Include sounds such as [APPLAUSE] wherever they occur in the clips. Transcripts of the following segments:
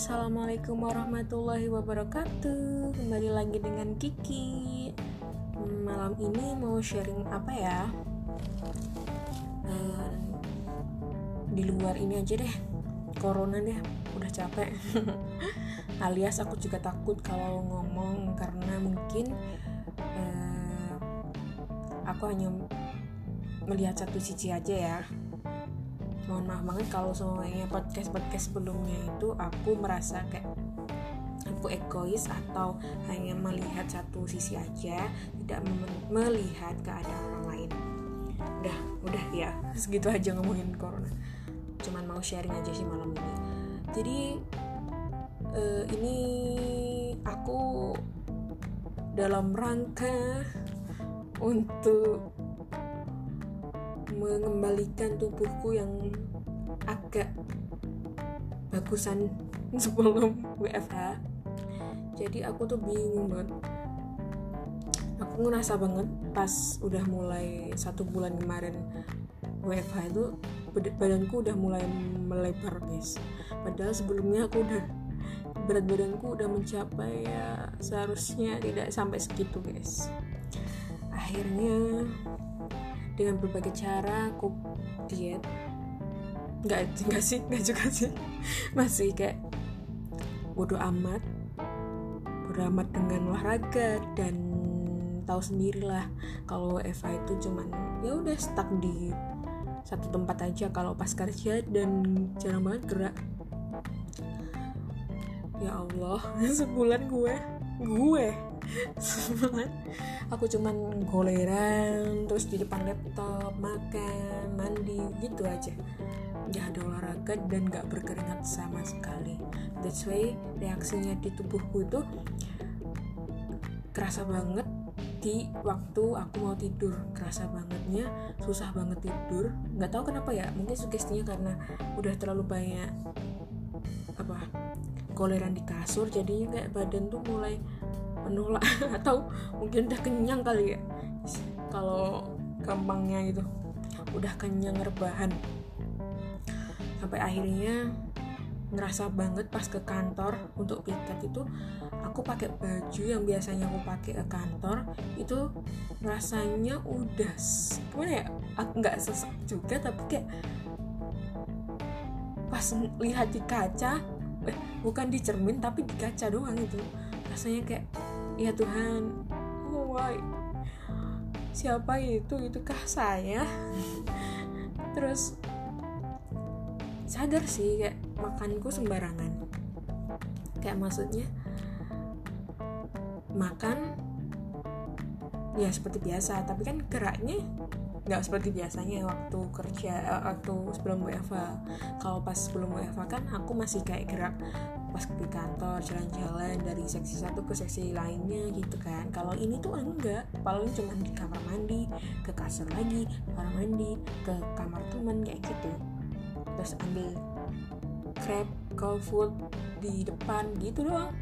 Assalamualaikum warahmatullahi wabarakatuh. Kembali lagi dengan Kiki. Malam ini mau sharing apa ya? Uh, Di luar ini aja deh. Corona deh Udah capek. [LAUGHS] Alias aku juga takut kalau ngomong Karena mungkin uh, Aku hanya melihat satu sisi aja ya mohon maaf banget kalau semuanya podcast podcast sebelumnya itu aku merasa kayak aku egois atau hanya melihat satu sisi aja tidak melihat keadaan orang lain. Udah udah ya segitu aja ngomongin corona. Cuman mau sharing aja sih malam ini. Jadi uh, ini aku dalam rangka untuk mengembalikan tubuhku yang agak bagusan [LAUGHS] sebelum WFH jadi aku tuh bingung banget. Aku ngerasa banget pas udah mulai satu bulan kemarin WFH itu badanku udah mulai melebar guys. Padahal sebelumnya aku udah berat badanku udah mencapai ya seharusnya tidak sampai segitu guys. Akhirnya dengan berbagai cara aku diet. Nggak [LAUGHS] nggak sih nggak juga sih. [LAUGHS] Masih kayak bodoh amat. Bodoh amat dengan olahraga dan tahu sendirilah kalau Eva itu cuman ya udah stuck di satu tempat aja kalau pas kerja dan jarang banget gerak. Ya Allah [LAUGHS] sebulan gue gue aku cuman goleran terus di depan laptop makan mandi gitu aja. Nggak ada olahraga dan nggak berkeringat sama sekali. That's why reaksinya di tubuhku itu kerasa banget di waktu aku mau tidur. Kerasa bangetnya susah banget tidur. Nggak tahu kenapa ya mungkin sugestinya karena udah terlalu banyak apa goleran di kasur jadinya kayak badan tuh mulai menolak. [LAUGHS] Atau mungkin udah kenyang kali ya. Kalau gampangnya gitu. Udah kenyang rebahan. Sampai akhirnya ngerasa banget pas ke kantor untuk piket itu aku pakai baju yang biasanya aku pakai ke kantor itu rasanya udah gimana ya? Aku nggak sesek juga tapi kayak pas lihat di kaca eh, bukan di cermin tapi di kaca doang itu. Rasanya kayak ya Tuhan. Oh why siapa itu? Itukah saya? [LAUGHS] Terus sadar sih kayak makanku sembarangan. Kayak maksudnya makan ya seperti biasa. Tapi kan geraknya nggak seperti biasanya waktu kerja eh, waktu sebelum WFH kalau pas sebelum WFH kan aku masih kayak gerak pas di kantor jalan-jalan dari seksi satu ke seksi lainnya gitu kan. Kalau ini tuh enggak paling cuma di kamar mandi ke kasur lagi kamar mandi ke kamar teman kayak gitu. Terus ambil crab food di depan gitu doang.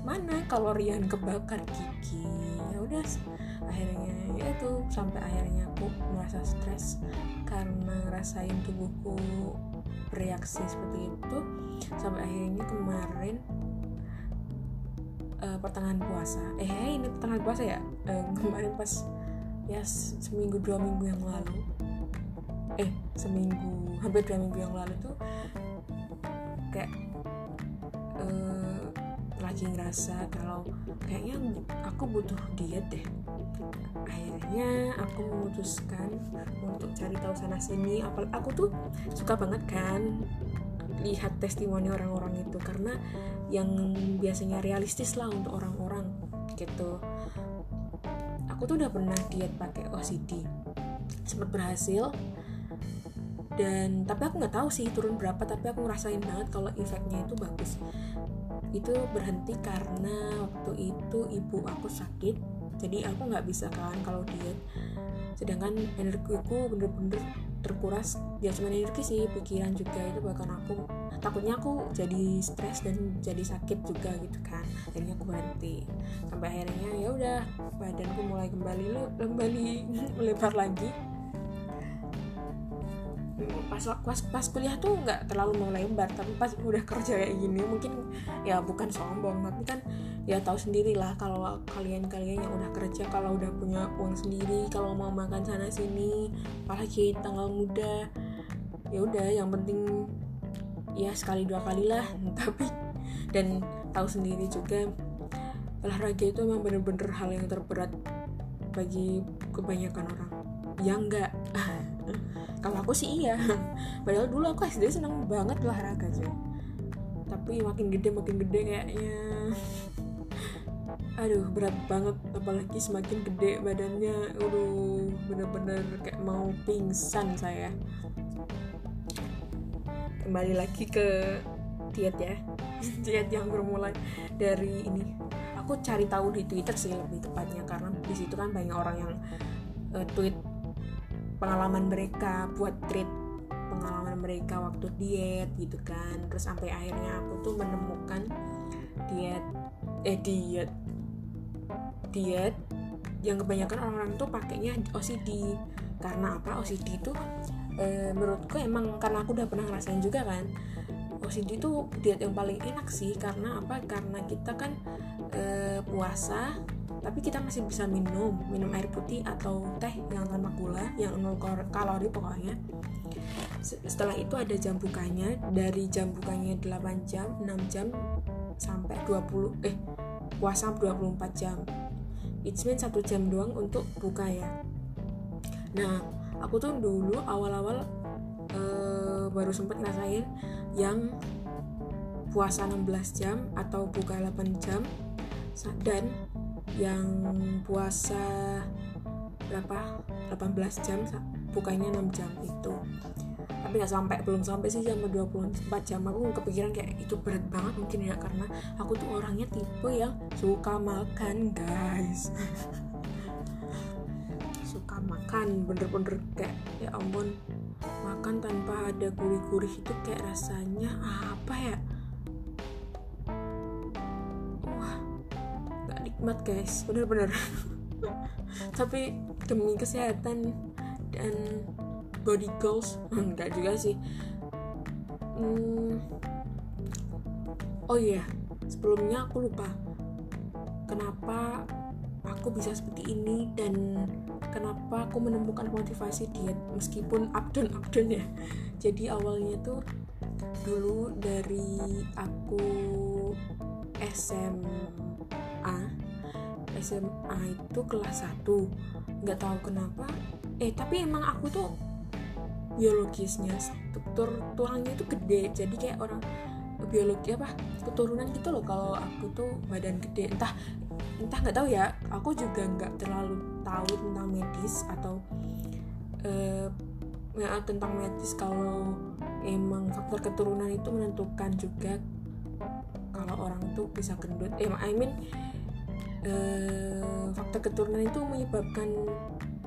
Mana kalori yang kebakar gigi? Ya udah akhirnya ya itu sampai akhirnya aku merasa stres karena ngerasain tubuhku bereaksi seperti itu. Sampai akhirnya kemarin uh, pertengahan puasa. Eh ini pertengahan puasa ya? Uh, [LAUGHS] kemarin pas ya seminggu dua minggu yang lalu. Eh seminggu hampir dua minggu yang lalu tuh kayak lagi ngerasa kalau kayaknya aku butuh diet deh. Akhirnya aku memutuskan untuk cari tahu sana sini. Apal aku tuh suka banget kan lihat testimoni orang-orang itu karena yang biasanya realistis lah untuk orang-orang gitu. Aku tuh udah pernah diet pakai OCD sempat berhasil. Dan tapi aku nggak tahu sih turun berapa tapi aku ngerasain banget kalau efeknya itu bagus itu berhenti karena waktu itu ibu aku sakit. Jadi aku nggak bisa kan kalau diet. Sedangkan energiku bener-bener terkuras. Ya cuma energi sih pikiran juga. Itu bahkan aku takutnya aku jadi stres dan jadi sakit juga gitu kan. Akhirnya aku berhenti. Sampai akhirnya ya udah badanku mulai kembali kembali [LAUGHS] melebar lagi pas pas pas kuliah tuh nggak terlalu mau lebar tapi pas udah kerja kayak gini mungkin ya bukan sombong tapi kan ya tahu sendiri lah kalau kalian-kalian yang udah kerja kalau udah punya uang sendiri kalau mau makan sana sini apalagi tanggal muda ya udah yang penting ya sekali dua kali lah. [LAUGHS] Tapi dan tahu sendiri juga olahraga itu emang bener-bener hal yang terberat bagi kebanyakan orang. Ya enggak kalau aku sih iya. [LAUGHS] Padahal dulu aku SD seneng banget olahraga sih tapi makin gede makin gede kayaknya. [LAUGHS] Aduh berat banget. Apalagi semakin gede badannya. Aduh bener-bener kayak mau pingsan saya. Kembali lagi ke diet ya. [LAUGHS] Diet yang bermula dari ini. Aku cari tahu di Twitter sih lebih tepatnya. Karena di situ kan banyak orang yang uh, tweet pengalaman mereka buat treat pengalaman mereka waktu diet gitu kan. Terus sampai akhirnya aku tuh menemukan diet eh diet diet yang kebanyakan orang-orang tuh pakainya OCD karena apa? OCD itu e, menurutku emang karena aku udah pernah ngerasain juga kan OCD itu diet yang paling enak sih. Karena apa? Karena kita kan e, puasa tapi kita masih bisa minum minum air putih atau teh yang tanpa gula yang nol kalori pokoknya. Setelah itu ada jam bukanya dari jam bukanya 8 jam 6 jam sampai 20 eh puasa 24 jam. It means satu jam doang untuk buka ya. Nah aku tuh dulu awal-awal uh, baru sempet ngerasain yang puasa 16 jam atau buka 8 jam dan yang puasa berapa? 18 jam bukanya 6 jam itu. Tapi nggak sampai belum sampai sih jam 24 jam. Aku kepikiran kayak itu berat banget mungkin ya karena aku tuh orangnya tipe yang suka makan guys. [LAUGHS] Suka makan bener-bener kayak ya ampun makan tanpa ada gurih-gurih itu kayak rasanya apa ya nikmat guys. Bener-bener tapi demi kesehatan dan body goals [LAUGHS] enggak juga sih. Hmm, oh iya sebelumnya aku lupa kenapa aku bisa seperti ini dan kenapa aku menemukan motivasi diet meskipun up down up down ya. Jadi awalnya tuh dulu dari aku SMA SMA itu kelas 1 nggak tahu kenapa. Eh tapi emang aku tuh biologisnya struktur tulangnya itu gede. Jadi kayak orang biologi apa keturunan gitu loh kalau aku tuh badan gede. Entah entah nggak tahu ya. Aku juga nggak terlalu tahu tentang medis atau uh, ya, tentang medis kalau emang faktor keturunan itu menentukan juga kalau orang tuh bisa gendut. Eh I mean eh, faktor keturunan itu menyebabkan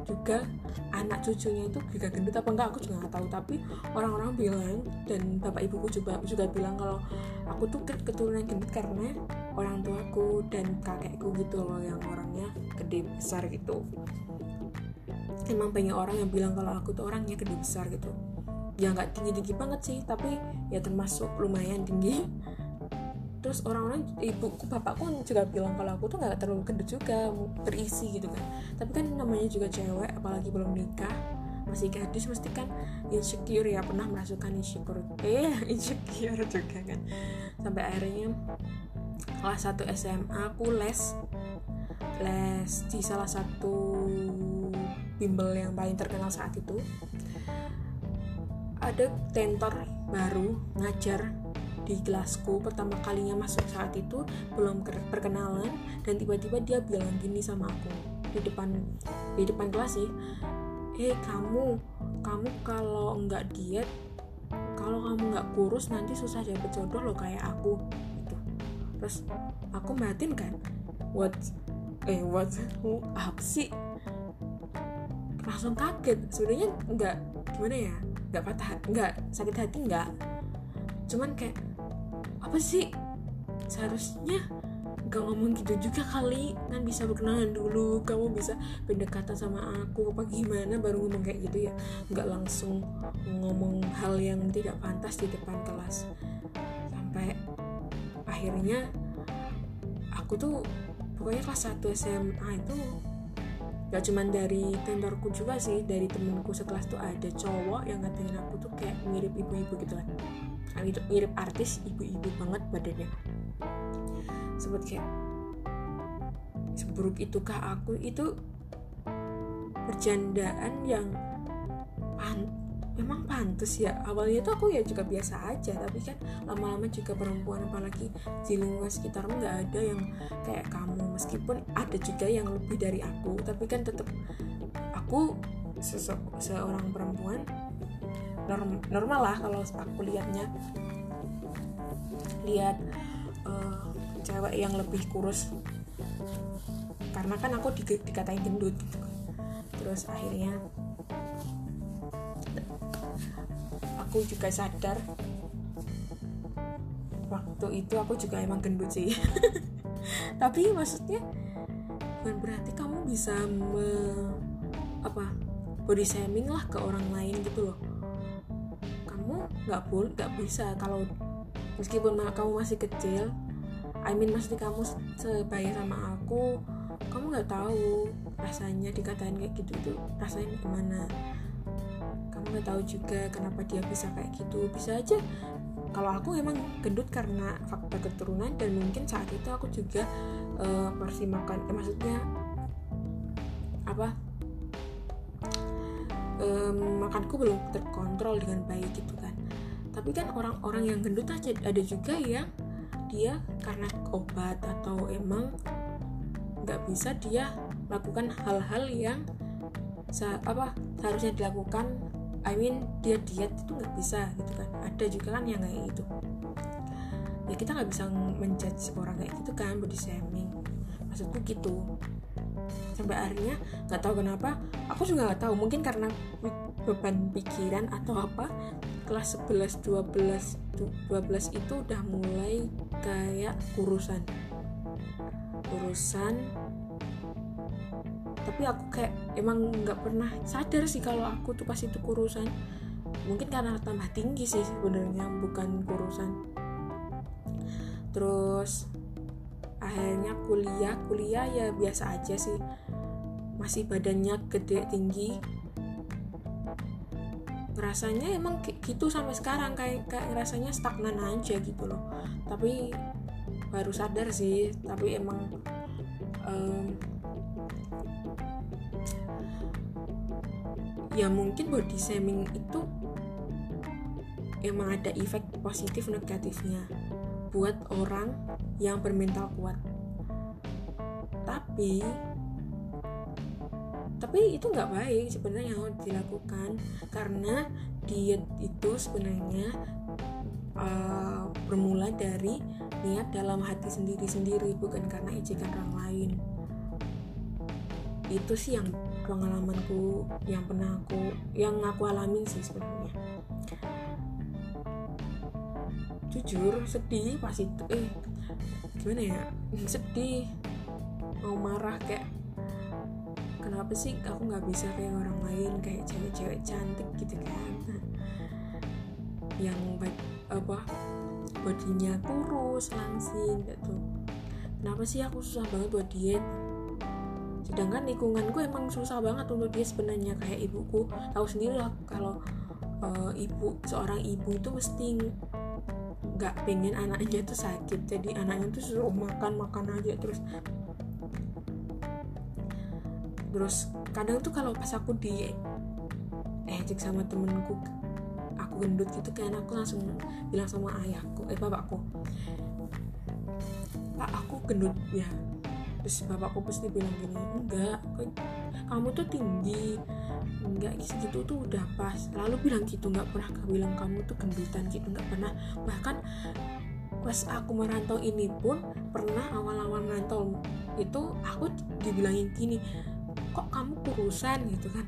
juga anak cucunya itu juga gendut apa enggak aku juga nggak tahu. Tapi orang-orang bilang dan bapak ibuku juga juga bilang kalau aku tuh keturunan gendut karena orang tuaku dan kakekku gitu loh yang orangnya gede besar gitu. Emang banyak orang yang bilang kalau aku tuh orangnya gede besar gitu. Ya nggak tinggi tinggi banget sih tapi ya termasuk lumayan tinggi terus orang-orang ibuku bapakku juga bilang kalau aku tuh nggak terlalu gendut juga terisi gitu kan. Tapi kan namanya juga cewek apalagi belum nikah masih gadis mesti kan insecure ya pernah merasukan insecure eh [LAUGHS] insecure juga kan. Sampai akhirnya kelas 1 SMA aku les les di salah satu bimbel yang paling terkenal saat itu. Ada tentor baru ngajar di kelasku pertama kalinya masuk saat itu belum perkenalan dan tiba-tiba dia bilang gini sama aku di depan di depan kelas sih eh kamu kamu kalau nggak diet kalau kamu nggak kurus nanti susah dapet jodoh loh kayak aku gitu. Terus aku batin kan what eh what apa sih? Langsung kaget sebenarnya nggak gimana ya nggak patah nggak sakit hati nggak. Cuman kayak apa sih? Seharusnya gak ngomong gitu juga kali. Kan bisa berkenalan dulu. Kamu bisa pendekatan sama aku. Apa gimana baru ngomong kayak gitu ya? Nggak langsung ngomong hal yang tidak pantas di depan kelas. Sampai akhirnya aku tuh pokoknya kelas 1 SMA itu gak cuman dari tentorku juga sih dari temenku sekelas tuh ada cowok yang ngatain aku tuh kayak mirip ibu-ibu gitu kan mirip artis ibu-ibu banget badannya. Sebut kayak seburuk itukah aku? Itu perjandaan yang pan memang pantas ya. Awalnya tuh aku ya juga biasa aja tapi kan lama-lama juga perempuan apalagi di lingkungan sekitar nggak ada yang kayak kamu. Meskipun ada juga yang lebih dari aku tapi kan tetap aku seorang perempuan norm normal lah kalau aku lihatnya lihat uh, cewek yang lebih kurus. Karena kan aku di, dikatain gendut gitu terus akhirnya aku juga sadar waktu itu aku juga emang gendut sih. [LAUGHS] Tapi maksudnya bukan berarti kamu bisa me, apa body shaming lah ke orang lain gitu loh kamu nggak boleh nggak bisa kalau meskipun kamu masih kecil I mean maksudnya kamu sebaya sama aku kamu nggak tahu rasanya dikatain kayak gitu tuh rasanya gimana. Kamu nggak tahu juga kenapa dia bisa kayak gitu. Bisa aja kalau aku emang gendut karena faktor keturunan dan mungkin saat itu aku juga uh, porsi makan eh, maksudnya apa um, makanku belum terkontrol dengan baik gitu kan. Tapi kan orang-orang yang gendut aja ada juga yang dia karena obat atau emang nggak bisa dia lakukan hal-hal yang apa seharusnya dilakukan. I mean dia diet itu nggak bisa gitu kan. Ada juga kan yang kayak gitu. Ya kita nggak bisa menjudge orang kayak gitu kan body shaming. Maksudku gitu sampai akhirnya nggak tahu kenapa. Aku juga nggak tahu mungkin karena beban pikiran atau apa kelas 11 12 12 itu udah mulai kayak kurusan kurusan tapi aku kayak emang nggak pernah sadar sih kalau aku tuh pas itu kurusan. Mungkin karena tambah tinggi sih sebenarnya bukan kurusan. Terus akhirnya kuliah kuliah ya biasa aja sih masih badannya gede tinggi. Rasanya emang gitu sampai sekarang kayak kayak rasanya stagnan aja gitu loh. Tapi baru sadar sih tapi emang um, ya mungkin body shaming itu emang ada efek positif negatifnya buat orang yang bermental kuat. Tapi tapi itu nggak baik sebenarnya yang dilakukan karena diet itu sebenarnya uh, bermula dari niat dalam hati sendiri-sendiri bukan karena ejekan orang lain. Itu sih yang pengalamanku yang pernah aku yang aku alamin sih sebenarnya. Jujur sedih pas itu eh gimana ya? Sedih mau marah kayak kenapa sih aku nggak bisa kayak orang lain kayak cewek-cewek cantik gitu kan? Yang baik apa bodinya kurus langsing gitu. Kenapa sih aku susah banget buat diet? Sedangkan lingkunganku emang susah banget untuk diet sebenarnya. Kayak ibuku tahu sendiri lah kalau uh, ibu seorang ibu itu mesti nggak pengen anaknya tuh sakit. Jadi anaknya tuh suruh makan makan aja terus terus kadang tuh kalau pas aku di cek sama temenku aku gendut gitu kan aku langsung bilang sama ayahku eh bapakku pak aku gendut ya. Terus bapakku pasti bilang gini enggak kamu tuh tinggi enggak segitu tuh udah pas. Lalu bilang gitu nggak pernah bilang kamu tuh gendutan gitu nggak pernah. Bahkan pas aku merantau ini pun pernah awal-awal merantau itu aku dibilangin gini kok kamu kurusan gitu kan?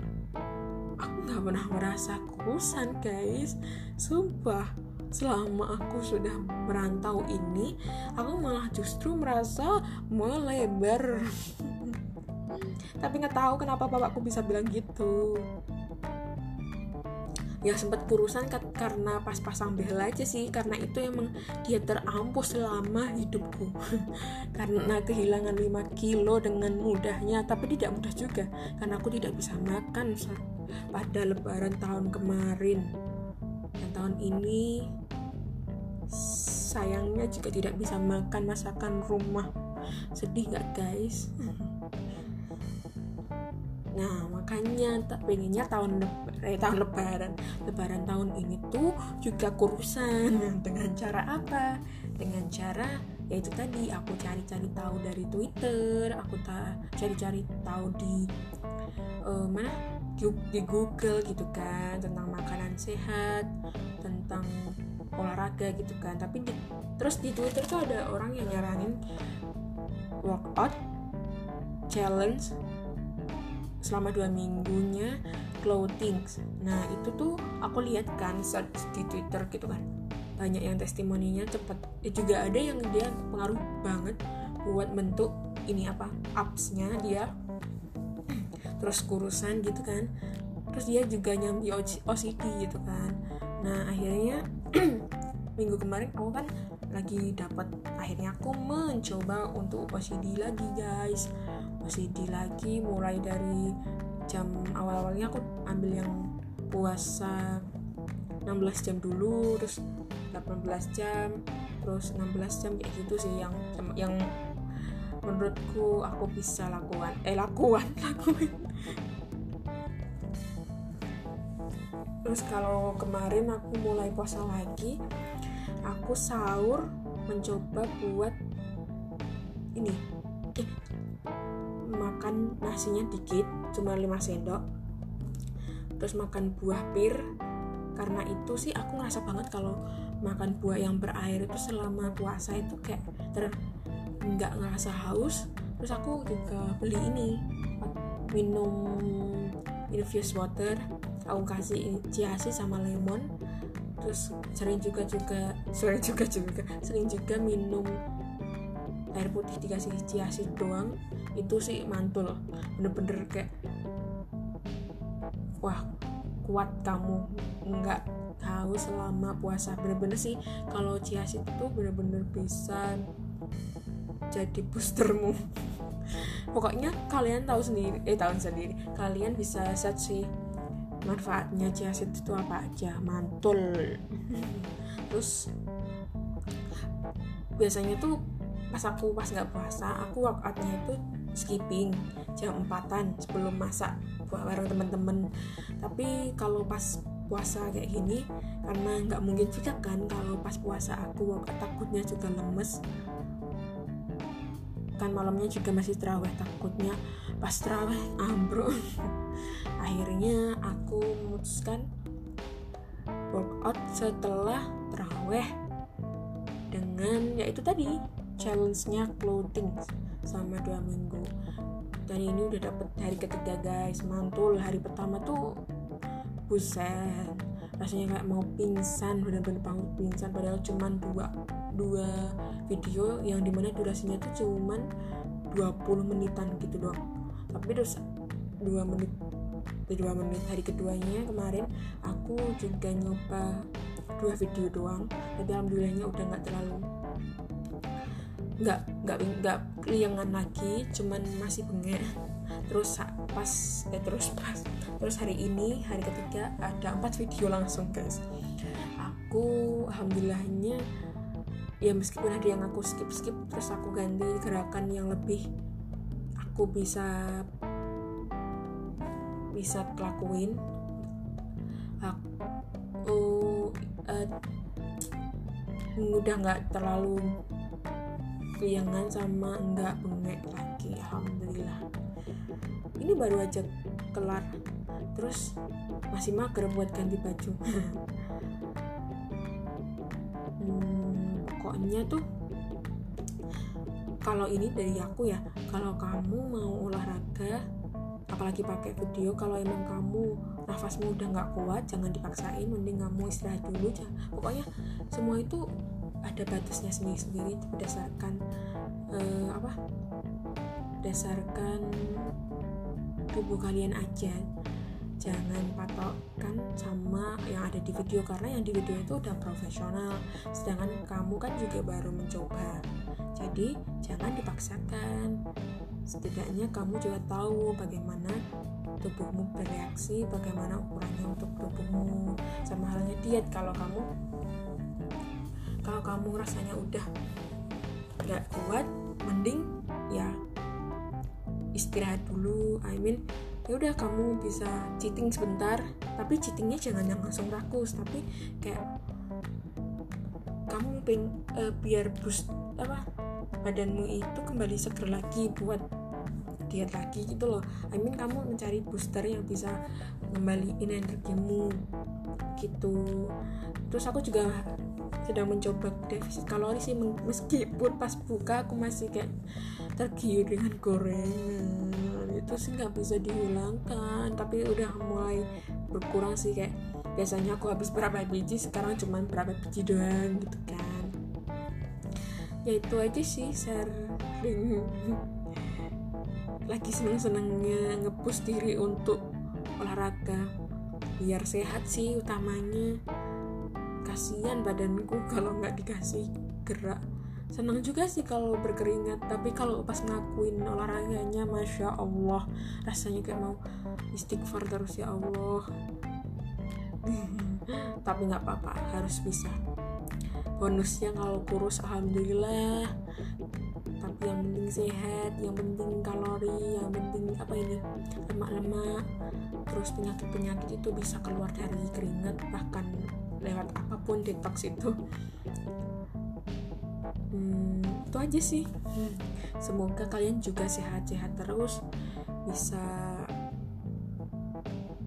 Aku nggak pernah merasa kurusan guys. Sumpah selama aku sudah merantau ini aku malah justru merasa melebar. [LAUGHS] Tapi nggak tahu kenapa bapakku bisa bilang gitu ya sempat kurusan karena pas pasang behel aja sih karena itu emang dia terampuh selama hidupku. [LAUGHS] Karena kehilangan 5 kilo dengan mudahnya tapi tidak mudah juga karena aku tidak bisa makan pada lebaran tahun kemarin. Dan tahun ini sayangnya juga tidak bisa makan masakan rumah. Sedih gak guys [LAUGHS] Nah makanya tak pengennya tahun eh, tahun lebaran lebaran tahun ini tuh juga kurusan [LAUGHS] dengan cara apa? Dengan cara yaitu tadi aku cari-cari tahu dari Twitter, aku tak cari-cari tahu di uh, mana di Google gitu kan tentang makanan sehat, tentang olahraga gitu kan. Tapi di, terus di Twitter tuh ada orang yang nyaranin workout challenge selama dua minggunya clothing. Nah itu tuh aku lihat kan search di twitter gitu kan banyak yang testimoninya cepet. Ya juga ada yang dia pengaruh banget buat bentuk ini apa appsnya dia. [CLEARS THROAT] Terus kurusan gitu kan. Terus dia juga nyambi OCD gitu kan. Nah akhirnya [CLEARS THROAT] minggu kemarin aku kan lagi dapat akhirnya aku mencoba untuk OCD lagi guys. OCD lagi mulai dari jam awal-awalnya aku ambil yang puasa 16 jam dulu terus 18 jam terus 16 jam kayak gitu sih yang yang menurutku aku bisa lakukan. Eh lakukan [LAUGHS] lakuin. Terus kalau kemarin aku mulai puasa lagi aku sahur mencoba buat ini. Eh, makan nasinya dikit cuma 5 sendok. Terus makan buah pir karena itu sih aku ngerasa banget kalau makan buah yang berair itu selama puasa itu kayak ter nggak ngerasa haus. Terus aku juga beli ini minum infused water. Aku kasih ciasi sama lemon terus sering juga juga sering juga juga sering juga minum air putih dikasih ciasid doang itu sih mantul. Bener-bener kayak wah kuat kamu. Nggak tahu selama puasa. Bener-bener sih kalau ciasid itu bener-bener bisa jadi boostermu. [LAUGHS] Pokoknya kalian tahu sendiri eh tahu sendiri. Kalian bisa search sih manfaatnya ciasid itu apa aja? Mantul. Terus biasanya tuh pas aku pas nggak puasa aku workoutnya itu skipping jam empatan sebelum masak buat bareng temen-temen. Tapi kalau pas puasa kayak gini karena nggak mungkin juga kan kalau pas puasa aku workout takutnya juga lemes kan malamnya juga masih terawih takutnya pas terawih ambruk. [LAUGHS] Akhirnya aku memutuskan workout setelah terawih dengan yaitu tadi challenge-nya clothing sama dua minggu. Dan ini udah dapet hari ketiga guys. Mantul. Hari pertama tuh buset rasanya kayak mau pingsan bener-bener banget pingsan. Padahal cuman dua dua video yang di mana durasinya tuh cuman 20 menitan gitu doang. Tapi terus dua menit dua menit hari keduanya kemarin aku juga nyoba dua video doang. Tapi alhamdulillahnya udah nggak terlalu nggak nggak nggak keliangan lagi cuman masih bengek. Terus pas eh terus pas terus hari ini hari ketiga ada empat video langsung guys. Aku alhamdulillahnya ya meskipun ada yang aku skip skip terus aku ganti gerakan yang lebih aku bisa bisa lakuin. Aku uh, udah nggak terlalu keliangan sama nggak bengek lagi alhamdulillah. Ini baru aja kelar terus masih mager buat ganti baju. Hmm, pokoknya tuh kalau ini dari aku ya kalau kamu mau olahraga apalagi pakai video kalau emang kamu nafasmu udah nggak kuat jangan dipaksain mending kamu istirahat dulu pokoknya semua itu ada batasnya sendiri-sendiri berdasarkan uh, apa? Berdasarkan tubuh kalian aja jangan patokkan sama yang ada di video karena yang di video itu udah profesional sedangkan kamu kan juga baru mencoba. Jadi jangan dipaksakan. Setidaknya kamu juga tahu bagaimana tubuhmu bereaksi bagaimana ukurannya untuk tubuhmu. Sama halnya diet kalau kamu kalau kamu rasanya udah gak kuat mending ya istirahat dulu. I mean ya udah kamu bisa cheating sebentar tapi cheatingnya jangan yang langsung rakus tapi kayak kamu peng uh, biar boost apa badanmu itu kembali seger lagi buat diet lagi gitu loh. I mean kamu mencari booster yang bisa ngembaliin energimu gitu. Terus aku juga sedang mencoba defisit kalori sih meskipun pas buka aku masih kayak tergiur dengan gorengan itu sih nggak bisa dihilangkan. Tapi udah mulai berkurang sih kayak biasanya aku habis berapa biji sekarang cuma berapa biji doang gitu kan. Ya itu aja sih sharing. Lagi seneng-senengnya ngepush diri untuk olahraga biar sehat sih utamanya. Kasihan badanku [LAUGHS] kalau nggak dikasih gerak senang juga sih kalau berkeringat tapi kalau pas ngakuin olahraganya masya allah rasanya kayak mau istighfar terus ya allah. [LAUGHS] Tapi nggak apa-apa harus bisa. Bonusnya kalau kurus alhamdulillah. Tapi yang penting sehat yang penting kalori yang penting apa ini lemak-lemak. Terus penyakit-penyakit itu bisa keluar dari keringat bahkan lewat apa pun detox itu itu aja sih. Semoga kalian juga sehat-sehat terus bisa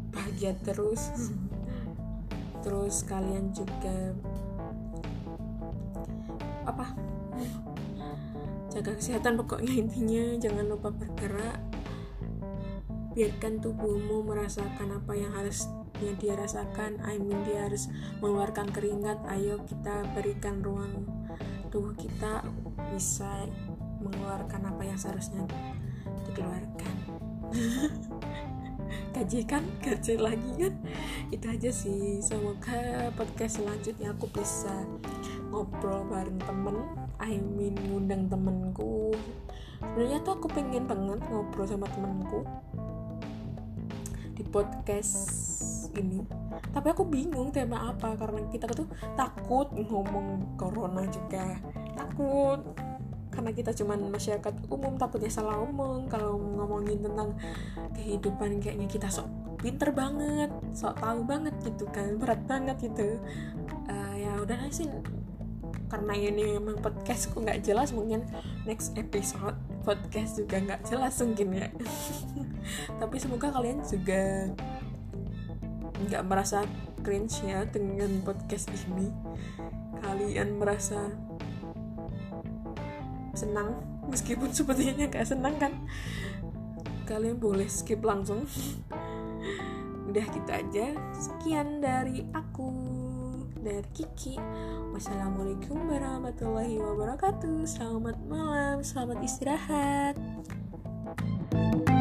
bahagia terus. [LAUGHS] Terus kalian juga apa? Jaga kesehatan pokoknya intinya. Jangan lupa bergerak. Biarkan tubuhmu merasakan apa yang harus yang dia rasakan. I mean dia harus mengeluarkan keringat. Ayo kita berikan ruang tubuh kita bisa mengeluarkan apa yang seharusnya dikeluarkan. [LAUGHS] Gaji kan? Gaji lagi kan? Itu aja sih. Semoga podcast selanjutnya aku bisa ngobrol bareng temen. I mean ngundang temenku. Sebenarnya tuh aku pengen banget ngobrol sama temenku di podcast ini. Tapi aku bingung tema apa karena kita tuh takut ngomong corona juga takut. Karena kita cuman masyarakat umum takutnya salah ngomong kalau ngomongin tentang kehidupan kayaknya kita sok pinter banget sok tahu banget gitu kan berat banget gitu. Uh, ya udah sih. Karena ini memang podcastku nggak jelas mungkin next episode podcast juga nggak jelas mungkin ya. [LAUGHS] Tapi semoga kalian juga nggak merasa cringe ya dengan podcast ini. Kalian merasa senang. Meskipun sepertinya gak senang kan. Kalian boleh skip langsung. Udah gitu aja. Sekian dari aku dari Kiki. Wassalamualaikum warahmatullahi wabarakatuh. Selamat malam selamat istirahat. thank you